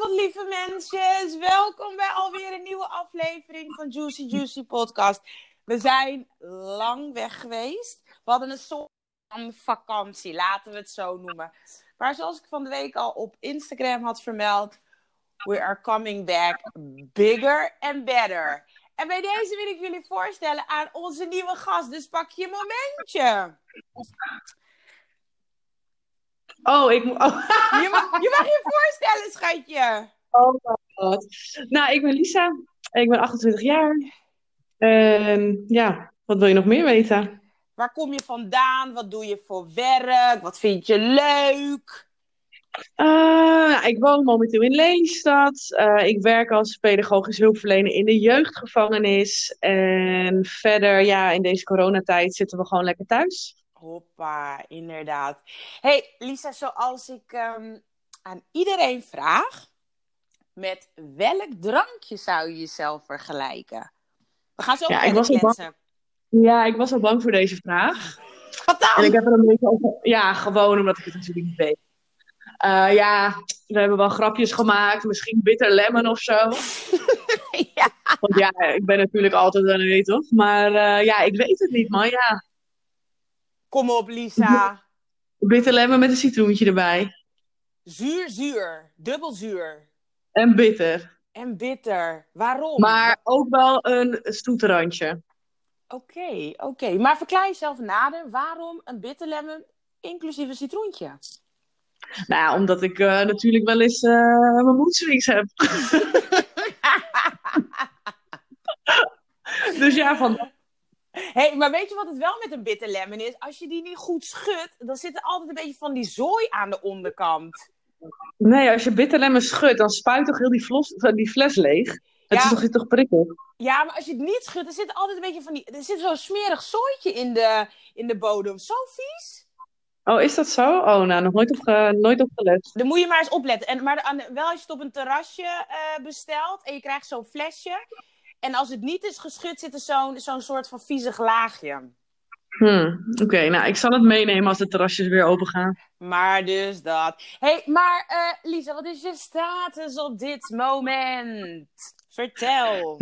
Goedenavond, lieve mensen. Welkom bij alweer een nieuwe aflevering van Juicy Juicy Podcast. We zijn lang weg geweest. We hadden een soort van vakantie, laten we het zo noemen. Maar zoals ik van de week al op Instagram had vermeld, we are coming back bigger and better. En bij deze wil ik jullie voorstellen aan onze nieuwe gast. Dus pak je momentje. Oh, ik moet. Oh. Je mag, je mag je voorstellen, schatje. oh god. Nou, ik ben Lisa. Ik ben 28 jaar. En ja, wat wil je nog meer weten? Waar kom je vandaan? Wat doe je voor werk? Wat vind je leuk? Nou, ik woon momenteel in Lelystad. Eh, ik werk als pedagogisch hulpverlener in de jeugdgevangenis. En verder, ja, in deze coronatijd zitten we gewoon lekker thuis. Hoppa, inderdaad. hey, Lisa, zoals ik ehm, aan iedereen vraag, met welk drankje zou je jezelf vergelijken? We gaan zo Ja, ik was al bang-. Ja, ik was al bang voor deze vraag. Wat dan? En ik heb er een beetje over. Ja, gewoon omdat ik het natuurlijk niet weet. Eh, ja, we hebben wel grapjes gemaakt. Misschien bitter lemon of zo. ja. Want ja, ik ben natuurlijk altijd aan weet toch? Maar eh, ja, ik weet het niet, man. Ja, Kom op, Lisa. bitter lemon met een citroentje erbij. Zuur, zuur. Dubbel zuur. En bitter. En bitter. Waarom? Maar ook wel een stoeterandje. Oké, oké. Maar verklaar jezelf nader. Waarom een bitter lemon inclusief een citroentje? Nou omdat ik eh, natuurlijk wel eens eh, mijn moedswings heb. dus ja, van... hey, maar weet je wat het wel met een bitter lemon is? Als je die niet goed schudt, dan zit er altijd een beetje van die zooi aan de onderkant. Nee, als je bitter lemon schudt, dan spuit toch heel die, flos, die fles leeg? Het Ja. is toch, toch prikkeld? Ja, maar als je het niet schudt, dan zit er altijd een beetje van die... Er zit zo'n smerig zooitje in de, in de bodem. Zo vies. Oh, is dat zo? Oh, nou, nog nooit op, ge- nooit op gelet. Dan moet je maar eens opletten. En, maar de- wel als je het op een terrasje eh, bestelt en je krijgt zo'n flesje. En als het niet is geschud, zit er zo'n zo'n soort van viezig laagje. Hmm, Oké, nou, ik zal het meenemen als de terrasjes weer open gaan. Maar dus dat. hey, maar eh, Lisa, wat is je status op dit moment? Vertel.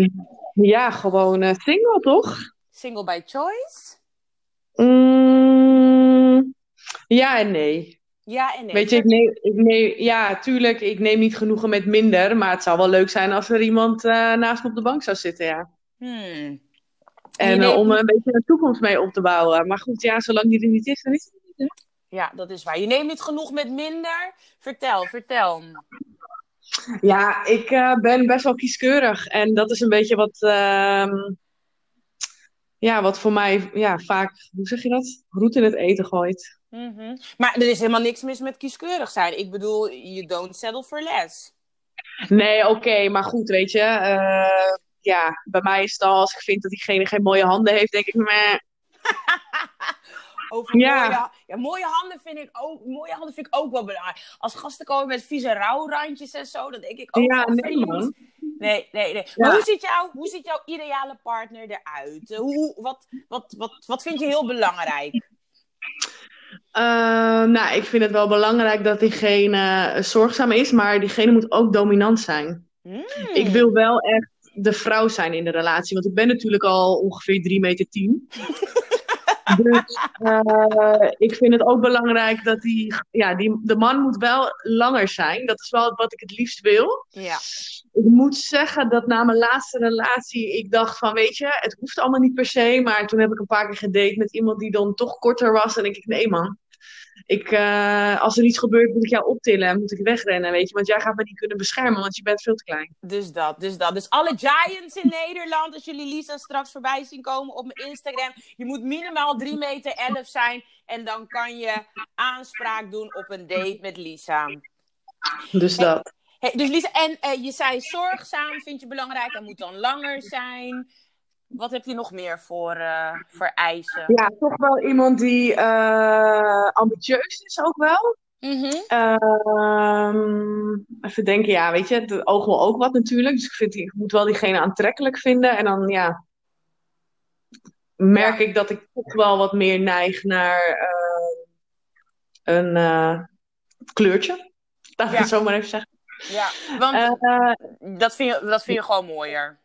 Ja, gewoon eh, single, toch? Single by choice? Mm, ja en nee. Ja en nee. Weet je, ik neem, ik neem, ja, tuurlijk, ik neem niet genoegen met minder, maar het zou wel leuk zijn als er iemand eh, naast me op de bank zou zitten, ja. Hmm. En eh, om een beetje een toekomst mee op te bouwen. Maar goed, ja, zolang die er niet is, dan is het niet. hè? Ja, dat is waar. Je neemt niet genoeg met minder. Vertel, vertel. Ja, ik eh, ben best wel kieskeurig. En dat is een beetje wat, ehm, ja, wat voor mij ja, vaak, hoe zeg je dat? Roet in het eten gooit. Mhm. Maar er is helemaal niks mis met kieskeurig zijn. Ik bedoel, you don't settle for less. Nee, oké, maar goed, weet je. eh, ja, bij mij is het al, als ik vind dat diegene geen mooie handen heeft, denk ik, meh. Over Ja. mooie, ja, mooie handen vind ik ook, mooie handen vind ik ook wel belangrijk. Als gasten komen met vieze rouwrandjes en zo, dan denk ik ook Ja, nee, vriend. man. Nee, nee, nee. Ja. Maar hoe ziet, jouw, hoe ziet jouw ideale partner eruit? Hoe, hoe- wat, wat, wat, wat vind je heel belangrijk? Eh, nou, ik vind het wel belangrijk dat diegene eh, zorgzaam is, maar diegene moet ook dominant zijn. Hmm. Ik wil wel echt de vrouw zijn in de relatie, want ik ben natuurlijk al ongeveer 3 meter 10. Dus eh, ik vind het ook belangrijk dat die, ja, die, de man moet wel langer zijn. Dat is wel wat ik het liefst wil. Ja. Ik moet zeggen dat na mijn laatste relatie ik dacht van, weet je, het hoeft allemaal niet per se. Maar toen heb ik een paar keer gedate met iemand die dan toch korter was. En denk ik, nee man, ik, eh, als er iets gebeurt moet ik jou optillen en moet ik wegrennen, weet je. Want jij gaat me niet kunnen beschermen, want je bent veel te klein. Dus dat, dus dat. Dus alle giants in Nederland, als jullie Lisa straks voorbij zien komen op mijn Instagram, je moet minimaal 3 meter 11 zijn en dan kan je aanspraak doen op een date met Lisa. Dus dat. Hey, dus Lisa, en eh, je zei zorgzaam vind je belangrijk, en moet dan langer zijn. Wat heb je nog meer voor, eh, voor eisen? Ja, toch wel iemand die eh, ambitieus is ook wel. Mhm. Ehm, even denken, ja, weet je, het oog wil ook wat natuurlijk. Dus ik, vind, ik moet wel diegene aantrekkelijk vinden. En dan, ja, merk Ja. ik dat ik toch wel wat meer neig naar eh, een kleurtje. Laat ik Ja. het zo maar even zeggen. Ja, want dat, vind je, dat vind je gewoon mooier.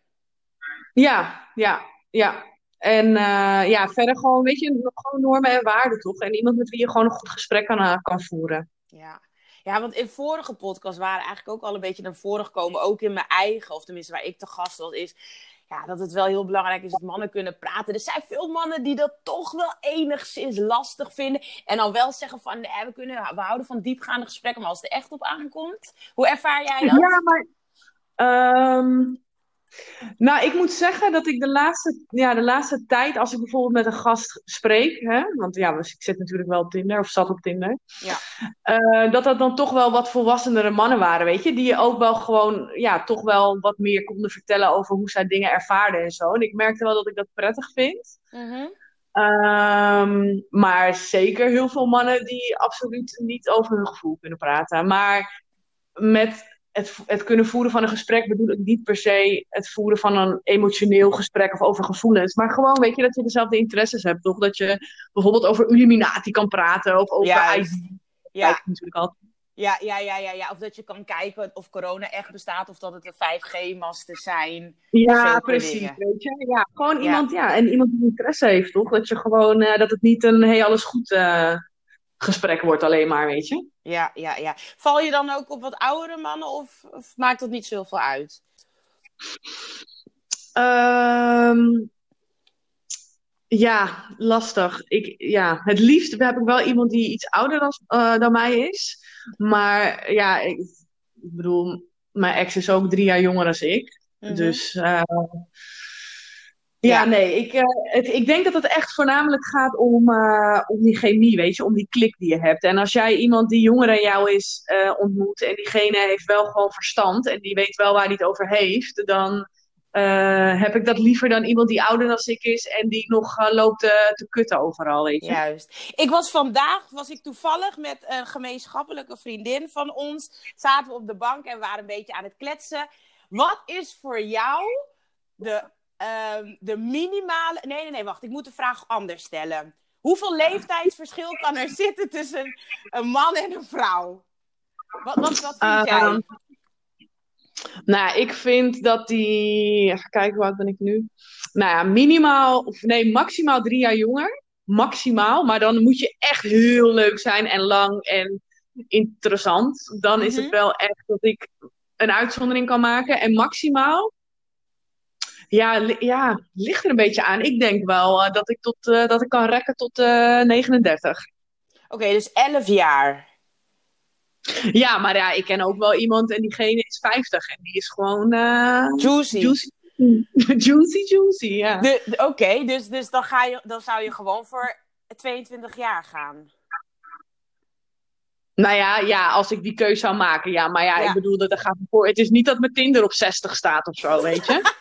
Ja, ja, ja. En eh, ja, verder gewoon, weet je, gewoon normen en waarden toch? En iemand met wie je gewoon een goed gesprek kan, eh, kan voeren. Ja. ja, want in vorige podcast waren eigenlijk ook al een beetje naar voren gekomen, ook in mijn eigen, of tenminste waar ik te gast was, is ja, dat het wel heel belangrijk is dat mannen kunnen praten. Er zijn veel mannen die dat toch wel enigszins lastig vinden. En dan wel zeggen van, nee, we, kunnen, we houden van diepgaande gesprekken, maar als het er echt op aankomt, hoe ervaar jij dat? Ja, maar. ehm, nou, ik moet zeggen dat ik de laatste, ja, de laatste tijd, als ik bijvoorbeeld met een gast spreek, hè, want ja, dus ik zit natuurlijk wel op Tinder of zat op Tinder, Ja. eh, dat dat dan toch wel wat volwassenere mannen waren, weet je, die je ook wel gewoon, ja, toch wel wat meer konden vertellen over hoe zij dingen ervaarden en zo. En ik merkte wel dat ik dat prettig vind. Mhm. Ehm, maar zeker heel veel mannen die absoluut niet over hun gevoel kunnen praten. Maar met het, het kunnen voeren van een gesprek bedoel ik niet per se het voeren van een emotioneel gesprek of over gevoelens. Maar gewoon, weet je, dat je dezelfde interesses hebt, toch? Dat je bijvoorbeeld over Illuminati kan praten of over. Ja, Kijk, natuurlijk altijd. ja, ja, ja, ja, ja. Of dat je kan kijken of corona echt bestaat of dat het de 5G-masten zijn. Ja, precies, dingen. weet je. Ja, gewoon Ja. iemand, ja, en iemand die interesse heeft, toch? Dat je gewoon, eh, dat het niet een hey, alles goed eh, gesprek wordt alleen maar, weet je. Ja, ja, ja. Val je dan ook op wat oudere mannen of, of maakt dat niet zoveel uit? Ehm, ja, lastig. Ik, ja, het liefst heb ik wel iemand die iets ouder dan, eh, dan mij is. Maar ja, ik, ik bedoel, mijn ex is ook drie jaar jonger dan ik. Mhm. Dus eh, Ja. nee, ik, eh, het, ik denk dat het echt voornamelijk gaat om, eh, om die chemie, weet je, om die klik die je hebt. En als jij iemand die jonger dan jou is eh, ontmoet en diegene heeft wel gewoon verstand en die weet wel waar hij het over heeft, dan heb ik dat liever dan iemand die ouder dan ik is en die nog loopt te, te kutten overal, weet je. Juist. Ik was vandaag, was ik toevallig met een gemeenschappelijke vriendin van ons. Zaten we op de bank en waren een beetje aan het kletsen. Wat is voor jou de, ehm, de minimale... Nee, nee, nee, wacht. Ik moet de vraag anders stellen. Hoeveel leeftijdsverschil kan er zitten tussen een man en een vrouw? Wat, wat, wat vind jij? Ehm, nou, ik vind dat die. Even kijken, hoe oud ben ik nu? Nou ja, minimaal, of nee, maximaal drie jaar jonger. Maximaal. Maar dan moet je echt heel leuk zijn en lang en interessant. Dan is het Mhm. wel echt dat ik een uitzondering kan maken. En maximaal. Ja, ja, ligt er een beetje aan. Ik denk wel eh, dat, ik tot, eh, dat ik kan rekken tot eh 39. Oké, dus 11 jaar. Ja, maar ja, ik ken ook wel iemand en diegene is 50 en die is gewoon eh, Juicy. juicy. juicy, juicy, ja. Oké, dus, dus dan, ga je, dan zou je gewoon voor 22 jaar gaan. Nou ja, ja, als ik die keuze zou maken, ja. Maar ja, Ja. ik bedoel, dat er gaat voor. Het is niet dat mijn Tinder op 60 staat of zo, weet je.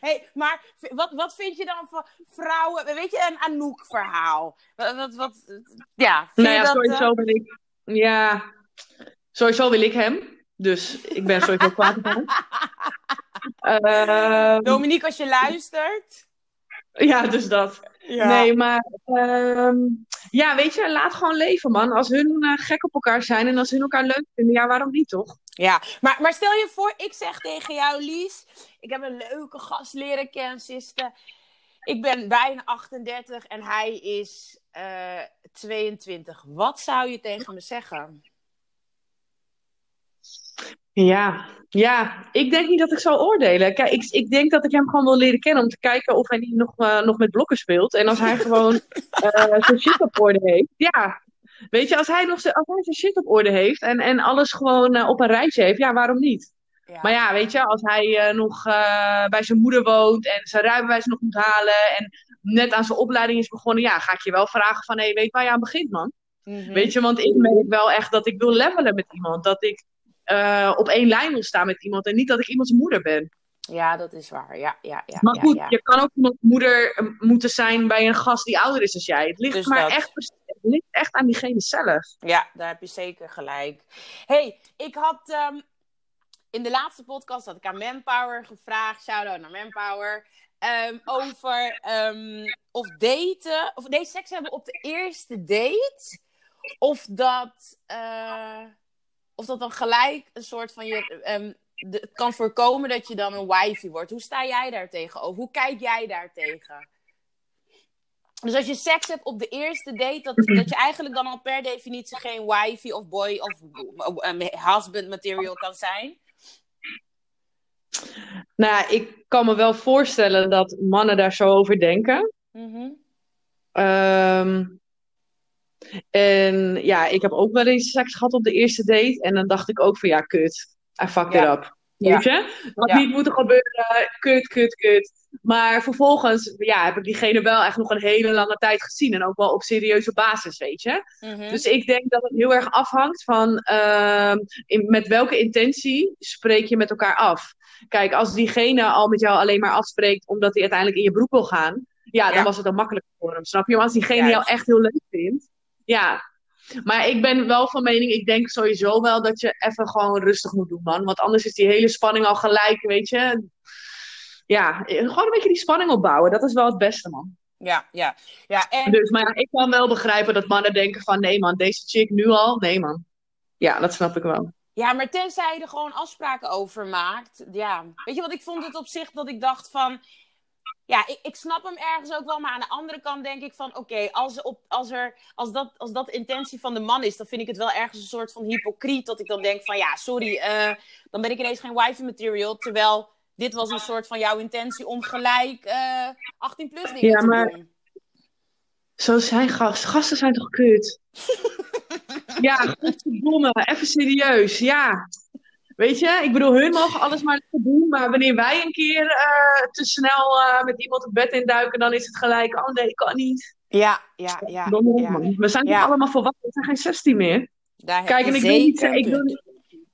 hey, maar wat, wat vind je dan van vrouwen? Weet je, een Anouk-verhaal? Wat, wat, wat, ja, vind nou ja, dat... eh, sowieso ben ik. Ja, sowieso wil ik hem. Dus ik ben sowieso kwaad op hem. Ehm, Dominique, als je luistert. ja, dus dat. Ja. Nee, maar ehm, ja, weet je, laat gewoon leven, man. Als hun eh, gek op elkaar zijn en als hun elkaar leuk vinden, ja, waarom niet, toch? Ja, maar, maar stel je voor, ik zeg tegen jou, Lies, ik heb een leuke gast leren kennen, Siste. Ik ben bijna 38 en hij is eh 22. Wat zou je tegen me zeggen? Ja, ja, ik denk niet dat ik zou oordelen. Kijk, ik, ik denk dat ik hem gewoon wil leren kennen om te kijken of hij niet nog, eh, nog met blokken speelt. En als hij gewoon eh, zijn shit op orde heeft, ja. Weet je, als hij, nog zijn, als hij zijn shit op orde heeft en, en alles gewoon eh, op een rijtje heeft, ja, waarom niet? Ja. Maar ja, weet je, als hij eh, nog eh, bij zijn moeder woont en zijn rijbewijs nog moet halen en net aan zijn opleiding is begonnen, ja, ga ik je wel vragen van, hé, hey, weet waar je aan begint, man? Mhm. Weet je, want ik merk wel echt dat ik wil levelen met iemand. Dat ik op één lijn wil staan met iemand en niet dat ik iemands moeder ben. Ja, dat is waar. Ja, ja, ja. Maar goed, ja. je kan ook iemands moeder eh, moeten zijn bij een gast die ouder is dan jij. Het ligt Dus maar dat. echt, het ligt echt aan diegene zelf. Ja, daar heb je zeker gelijk. hey, ik had ehm, in de laatste podcast had ik aan Manpower gevraagd, shout-out naar Manpower, ehm, over ehm, of daten, of nee, seks hebben op de eerste date, of dat, eh, of dat dan gelijk een soort van je. De, het kan voorkomen dat je dan een wifey wordt. Hoe sta jij daar tegenover? Hoe kijk jij daar tegen? Dus als je seks hebt op de eerste date, dat, dat je eigenlijk dan al per definitie geen wifey of boy of um, husband material kan zijn. Nou, ik kan me wel voorstellen dat mannen daar zo over denken. Mhm. Ehm, en ja, ik heb ook wel eens seks gehad op de eerste date. En dan dacht ik ook van ja, kut. I fucked Ja. it up. Weet je? Ja. niet moeten gebeuren. Kut, kut, kut. Maar vervolgens ja, heb ik diegene wel echt nog een hele lange tijd gezien. En ook wel op serieuze basis, weet je? Mhm. Dus ik denk dat het heel erg afhangt van ehm, in, met welke intentie spreek je met elkaar af. Kijk, als diegene al met jou alleen maar afspreekt omdat hij uiteindelijk in je broek wil gaan, ja, dan was het dan makkelijker voor hem, snap je? Maar als diegene jou echt heel leuk vindt, ja. Maar ik ben wel van mening, ik denk sowieso wel dat je even gewoon rustig moet doen, man. Want anders is die hele spanning al gelijk, weet je. Ja, gewoon een beetje die spanning opbouwen, dat is wel het beste, man. Ja, ja. ja en, Dus, maar ja, ik kan wel begrijpen dat mannen denken van, nee man, deze chick nu al, nee man. Ja, dat snap ik wel. ja, maar tenzij je er gewoon afspraken over maakt. Ja. Weet je wat, ik vond het op zich dat ik dacht van... Ja, ik, ik snap hem ergens ook wel, maar aan de andere kant denk ik van... Oké, als, op, als, er, als, dat, als dat intentie van de man is, dan vind ik het wel ergens een soort van hypocriet. Dat ik dan denk van, ja, sorry, eh, dan ben ik ineens geen wifi material. Terwijl dit was een soort van jouw intentie om gelijk eh 18 plus dingen Ja, te maar- doen. Zo zijn gasten. Gasten zijn toch kut? ja, godverdomme. Even serieus. Ja. Weet je, ik bedoel, hun mogen alles maar doen. Maar wanneer wij een keer eh, te snel eh, met iemand het bed induiken, dan is het gelijk, oh nee, kan niet. Ja, ja, ja. Dom op, ja. man. We zijn Ja. toch allemaal volwassen, we zijn geen 16 meer. Daar Kijk, en ik wil, niet, ik, wil, niet-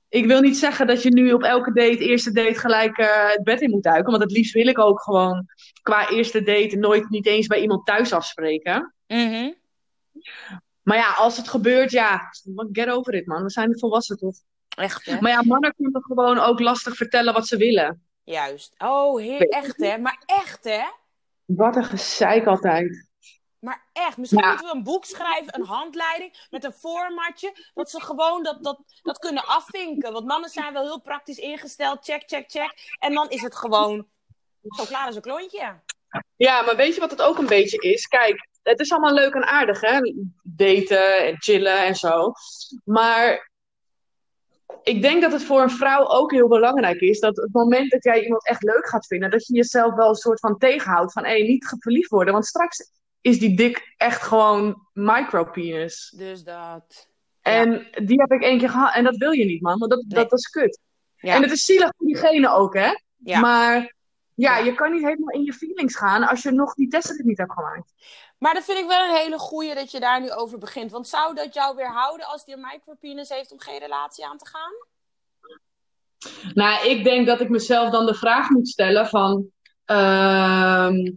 ik wil niet zeggen dat je nu op elke date, eerste date, gelijk eh, het bed in moet duiken. Want het liefst wil ik ook gewoon qua eerste date nooit niet eens bij iemand thuis afspreken. Mhm. Maar ja, als het gebeurt, ja, get over it, man. We zijn volwassen, toch? Echt, hè? Maar ja, mannen kunnen gewoon ook lastig vertellen wat ze willen. Juist. Oh, heer, echt, hè? Maar echt, hè? Wat een gezeik altijd. Maar echt, misschien Ja. moeten we een boek schrijven, een handleiding met een formatje. Dat ze gewoon dat, dat, dat kunnen afvinken. Want mannen zijn wel heel praktisch ingesteld. Check, check, check. En dan is het gewoon zo klaar als een klontje. Ja, maar weet je wat het ook een beetje is? Kijk, het is allemaal leuk en aardig, hè? Daten en chillen en zo. Maar ik denk dat het voor een vrouw ook heel belangrijk is dat het moment dat jij iemand echt leuk gaat vinden, dat je jezelf wel een soort van tegenhoudt van, hé, niet verliefd worden. Want straks is die dik echt gewoon micropenis. Dus dat. En die heb ik één keer gehad. En dat wil je niet, man. Want dat, Nee. dat is kut. Ja. En het is zielig voor diegene ook, hè? Ja. Maar ja, Ja. je kan niet helemaal in je feelings gaan als je nog die testen niet hebt gemaakt. Maar dat vind ik wel een hele goeie dat je daar nu over begint. Want zou dat jou weerhouden als die een micropenis heeft om geen relatie aan te gaan? Nou, ik denk dat ik mezelf dan de vraag moet stellen van... ehm,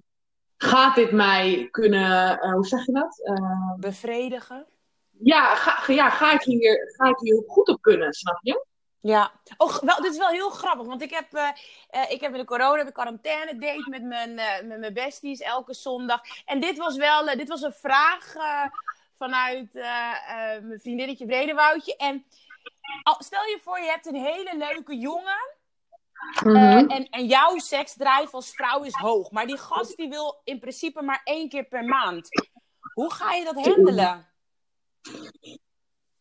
gaat dit mij kunnen... eh, hoe zeg je dat? Eh, Bevredigen? ja, ga, ja ga, ik hier, ga ik hier goed op kunnen, snap je? Ja. Oh, wel, dit is wel heel grappig, want ik heb, eh, eh, ik heb in de corona heb ik quarantaine date met mijn, eh, met mijn besties elke zondag. En dit was wel, dit was een vraag vanuit mijn vriendinnetje Vredewoudje. En stel je voor, je hebt een hele leuke jongen. Mhm. en, en jouw seksdrijf als vrouw is hoog. Maar die gast die wil in principe maar één keer per maand. Hoe ga je dat handelen?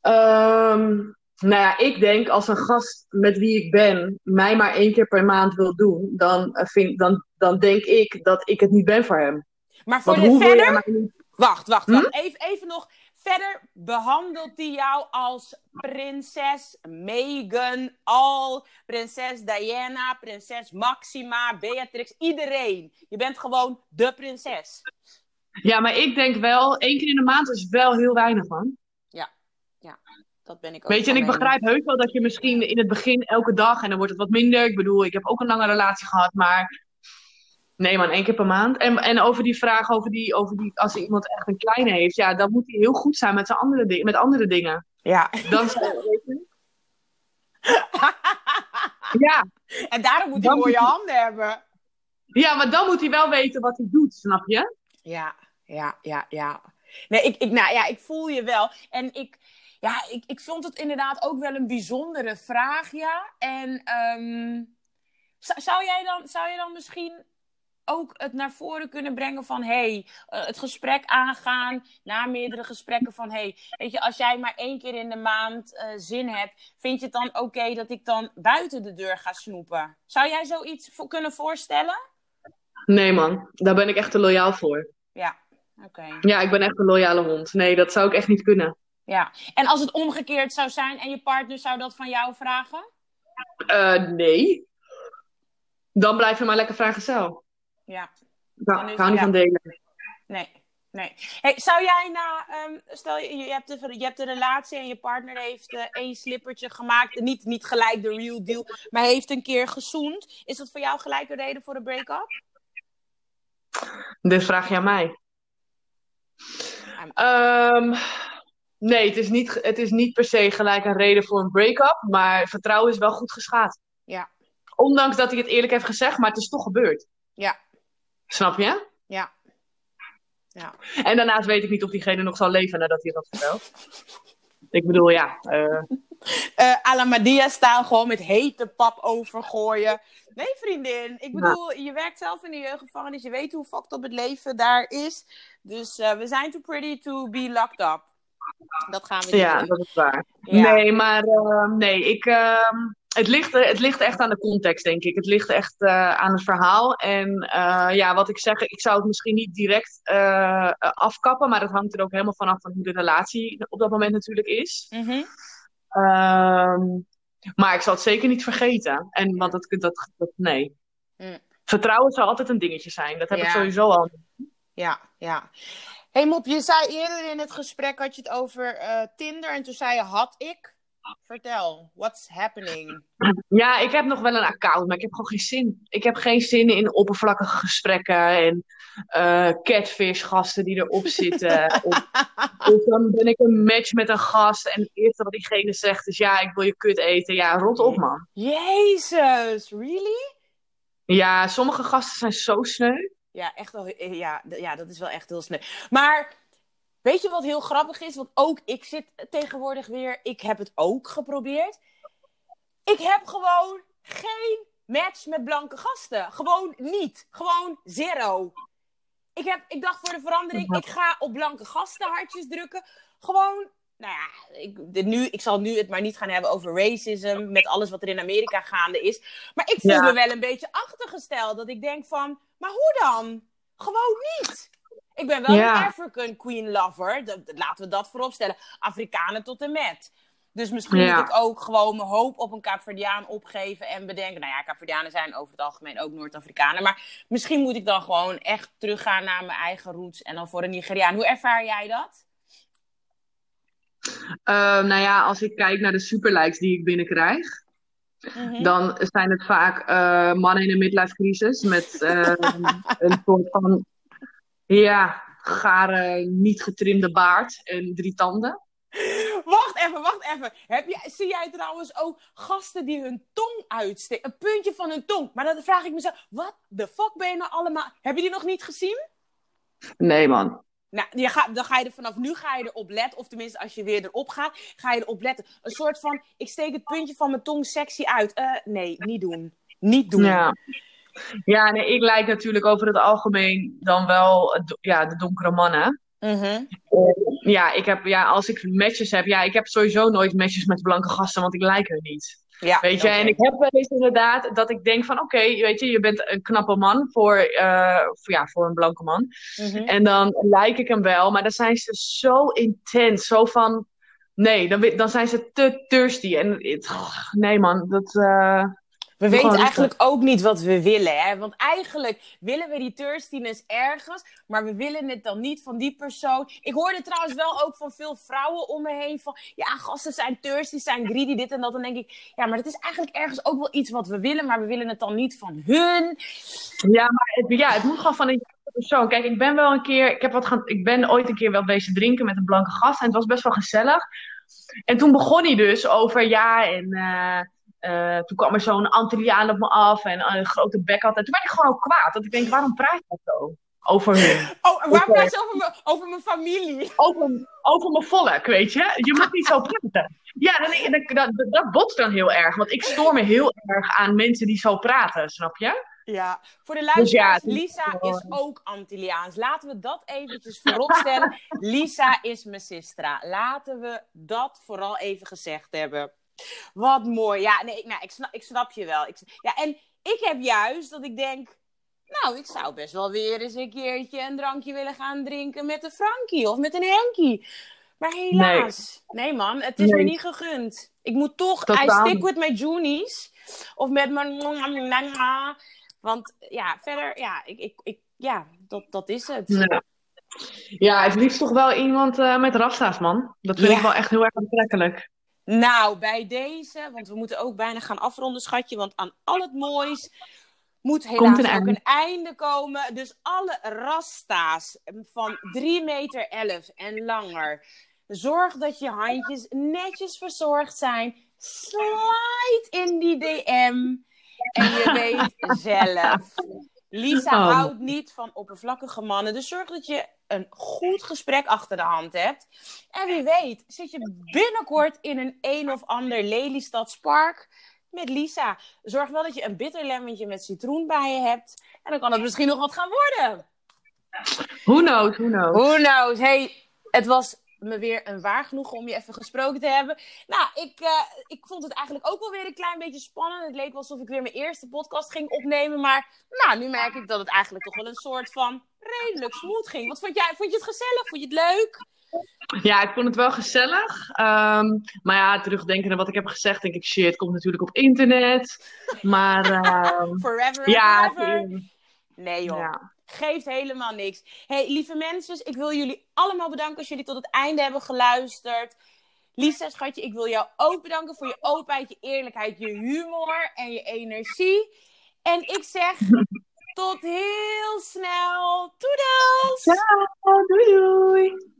Ehm, nou ja, ik denk als een gast met wie ik ben mij maar één keer per maand wil doen, dan, eh, vind, dan, dan denk ik dat ik het niet ben voor hem. Maar voor de verder... Wacht, wacht, Hm? wacht. Even, even nog. Verder behandelt hij jou als prinses Meghan, al prinses Diana, prinses Maxima, Beatrix, iedereen. Je bent gewoon de prinses. Ja, maar ik denk wel, één keer in de maand is wel heel weinig, man. Dat ben ik ook. Weet je, en ik begrijp heus wel dat je misschien in het begin elke dag en dan wordt het wat minder. Ik bedoel, ik heb ook een lange relatie gehad, maar nee man, één keer per maand. En, en over die vraag, over die, over die, als iemand echt een kleine heeft, ja, dan moet hij heel goed zijn met, zijn andere, di- met andere dingen. Ja. Dan zou weet je. Ja, en daarom moet hij mooie moet hij- handen hebben. ja, maar dan moet hij wel weten wat hij doet, snap je? Ja, ja, ja, ja. Nee, ik, ik, nou ja, ik voel je wel. En ik, Ja, ik, ik vond het inderdaad ook wel een bijzondere vraag, ja. En ehm, zou, jij dan, zou je dan misschien ook het naar voren kunnen brengen van... hey, uh, het gesprek aangaan na meerdere gesprekken van... hey, weet je, als jij maar één keer in de maand uh, zin hebt... vind je het dan oké okay dat ik dan buiten de deur ga snoepen? Zou jij zoiets kunnen voorstellen? Nee man, daar ben ik echt te loyaal voor. Ja, oké. Okay. Ja, ik ben echt een loyale hond. Nee, dat zou ik echt niet kunnen. Ja, en als het omgekeerd zou zijn en je partner zou dat van jou vragen? Uh, nee. Dan blijf je maar lekker vragen zelf. Ja. Ik hou, hou niet ja. van delen. Nee. Nee. Hey, zou jij na, um, stel je, je hebt, de, je hebt een relatie en je partner heeft uh, één slippertje gemaakt. Niet, niet gelijk de real deal, maar heeft een keer gezoend. Is dat voor jou gelijk een reden voor een break-up? Dit vraag je aan mij. Um, nee, het is, niet, het is niet per se gelijk een reden voor een break-up. Maar vertrouwen is wel goed geschaad. Ja. Ondanks dat hij het eerlijk heeft gezegd, maar het is toch gebeurd. Ja. Snap je? Ja. ja. En daarnaast weet ik niet of diegene nog zal leven nadat hij dat vertelt. Ik bedoel, ja. Uh... Uh, Alamadia staan gewoon met hete pap overgooien. Nee, vriendin. Ik bedoel, ja. je werkt zelf in de jeugdgevangenis. Je weet hoe fucked op het leven daar is. Dus uh, we zijn too pretty to be locked up. Dat gaan we niet Ja, doen. dat is waar. Ja. Nee, maar uh, nee, ik, uh, het, ligt, het ligt echt aan de context, denk ik. Het ligt echt uh, aan het verhaal. En ja, wat ik zeg, ik zou het misschien niet direct afkappen, maar dat hangt er ook helemaal vanaf van hoe de relatie op dat moment natuurlijk is. Mm -hmm. maar ik zal het zeker niet vergeten. En, want dat, dat, dat nee. Mm. Vertrouwen zal altijd een dingetje zijn. Dat heb Ja. ik sowieso al. Ja, ja. Hey Mop, je zei eerder in het gesprek had je het over uh, Tinder en toen zei je had ik. Vertel, what's happening? Ja, ik heb nog wel een account, maar ik heb gewoon geen zin. Ik heb geen zin in oppervlakkige gesprekken en uh, catfish gasten die erop zitten. of, of, dan ben ik een match met een gast en het eerste wat diegene zegt is ja, ik wil je kut eten. Ja, rot op man. Jezus, really? Ja, sommige gasten zijn zo sneu. Ja, echt wel, ja, ja, dat is wel echt heel sneu. Maar weet je wat heel grappig is? Want ook ik zit tegenwoordig weer, ik heb het ook geprobeerd. Ik heb gewoon geen match met blanke gasten. Gewoon niet. Gewoon zero. Ik, heb, ik dacht voor de verandering, ik ga op blanke gasten hartjes drukken. Gewoon, nou ja, ik, dit nu, ik zal nu het maar niet gaan hebben over racism. Met alles wat er in Amerika gaande is. Maar ik voel Ja. me wel een beetje achtergesteld. Dat ik denk van, maar hoe dan? Gewoon niet. Ik ben wel Ja. een African Queen lover. Dat- laten we dat vooropstellen. Afrikanen tot en met. Dus misschien Ja. moet ik ook gewoon mijn hoop op een Kaapverdiaan opgeven en bedenken. Nou ja, Kaapverdianen zijn over het algemeen ook Noord-Afrikanen. Maar misschien moet ik dan gewoon echt teruggaan naar mijn eigen roots en dan voor een Nigeriaan. Hoe ervaar jij dat? Uh, nou ja, als ik kijk naar de superlikes die ik binnenkrijg, Mhm. dan zijn het vaak uh, mannen in een midlife crisis met uh, een soort van, ja, gare, niet getrimde baard en drie tanden. Wacht even, wacht even. Heb je, zie jij trouwens ook gasten die hun tong uitsteken? Een puntje van hun tong. Maar dan vraag ik mezelf, wat de fuck ben je nou allemaal... Heb je die nog niet gezien? Nee, man. Nou, je dan ga je er vanaf nu ga je erop letten. Of tenminste, als je weer erop gaat, ga je erop letten. Een soort van, ik steek het puntje van mijn tong sexy uit. Uh, nee, niet doen. Niet doen. Ja. Ja, nee, ik lijk natuurlijk over het algemeen dan wel ja, de donkere mannen. Mm-hmm. Ja, ik heb, ja, als ik matches heb, ja, ik heb sowieso nooit matches met blanke gasten, want ik lijk er niet. Ja, weet je, okay. en ik heb wel eens inderdaad dat ik denk van, oké, okay, weet je, je bent een knappe man voor, uh, voor, ja, voor een blanke man. Mm-hmm. En dan lijk ik hem wel, maar dan zijn ze zo intens, zo van, nee, dan, dan zijn ze te thirsty. En het, oh, nee man, dat... Uh, we weten eigenlijk ook niet wat we willen, hè? Want eigenlijk willen we die thirstiness ergens, maar we willen het dan niet van die persoon. Ik hoorde trouwens wel ook van veel vrouwen om me heen van, ja, gasten zijn thirsty, zijn greedy, dit en dat. Dan denk ik, ja, maar dat is eigenlijk ergens ook wel iets wat we willen, maar we willen het dan niet van hun. Ja, maar het, ja, het moet gewoon van een persoon. Kijk, ik ben wel een keer, ik, heb wat gaan, ik ben ooit een keer wel bezig drinken met een blanke gast en het was best wel gezellig. En toen begon hij dus over, ja, en... Uh, Uh, toen kwam er zo'n Antilliaan op me af en een grote bek had. En toen werd ik gewoon ook kwaad. Dat ik denk, waarom praat je zo? over hun. Oh, waar praat je over, me, over mijn familie? Over, over mijn volk, weet je? Je mag niet zo praten. Ja, dan, dan, dat, dat botst dan heel erg. Want ik stoor me heel erg aan mensen die zo praten, snap je? Ja, voor de luisteraars, Dus ja, Lisa is ook Antilliaans. Laten we dat eventjes vooropstellen. Lisa is mijn sistra. Laten we dat vooral even gezegd hebben. Wat mooi. Ja, nee, nou, ik, snap, ik snap je wel. Ik, ja, en ik heb juist dat ik denk... Nou, ik zou best wel weer eens een keertje een drankje willen gaan drinken met een Frankie of met een Henkie. Maar helaas. Nee, man, het is me niet gegund. Ik moet toch, I stick niet. with my Junies. Of met mijn... Want ja, verder, ja, ik, ik, ik, ja dat, dat is het. Ja. Ja, het liefst toch wel iemand eh, met rasta's, man. Dat vind Ja. ik wel echt heel erg aantrekkelijk. Nou, bij deze, want we moeten ook bijna gaan afronden, schatje. Want aan al het moois moet helaas een ook einde. een einde komen. Dus alle rasta's van 3 meter 11 en langer. Zorg dat je handjes netjes verzorgd zijn. Slide in die DM. En je weet zelf. Lisa Oh. houdt niet van oppervlakkige mannen. Dus zorg dat je een goed gesprek achter de hand hebt. En wie weet, zit je binnenkort in een een of ander Lelystad met Lisa. Zorg wel dat je een bitter lemmentje met citroen bij je hebt. En dan kan het misschien nog wat gaan worden. Who knows, who knows. Who knows? Hey, het was me weer een waar genoegen om je even gesproken te hebben. Nou, ik, eh, ik vond het eigenlijk ook wel weer een klein beetje spannend. Het leek wel alsof ik weer mijn eerste podcast ging opnemen. Maar nou, nu merk ik dat het eigenlijk toch wel een soort van redelijk smooth ging. Wat vond jij? Vond je het gezellig? Vond je het leuk? Ja, ik vond het wel gezellig. Ehm, maar ja, terugdenken aan wat ik heb gezegd, denk ik, shit, het komt natuurlijk op internet. Maar ehm, Forever ja, forever? Nee joh. ja. Geeft helemaal niks. Hey, lieve mensen, ik wil jullie allemaal bedanken als jullie tot het einde hebben geluisterd. Lisa, schatje, ik wil jou ook bedanken voor je openheid, je eerlijkheid, je humor en je energie. En ik zeg tot heel snel. Toedels! Ciao, doei doei.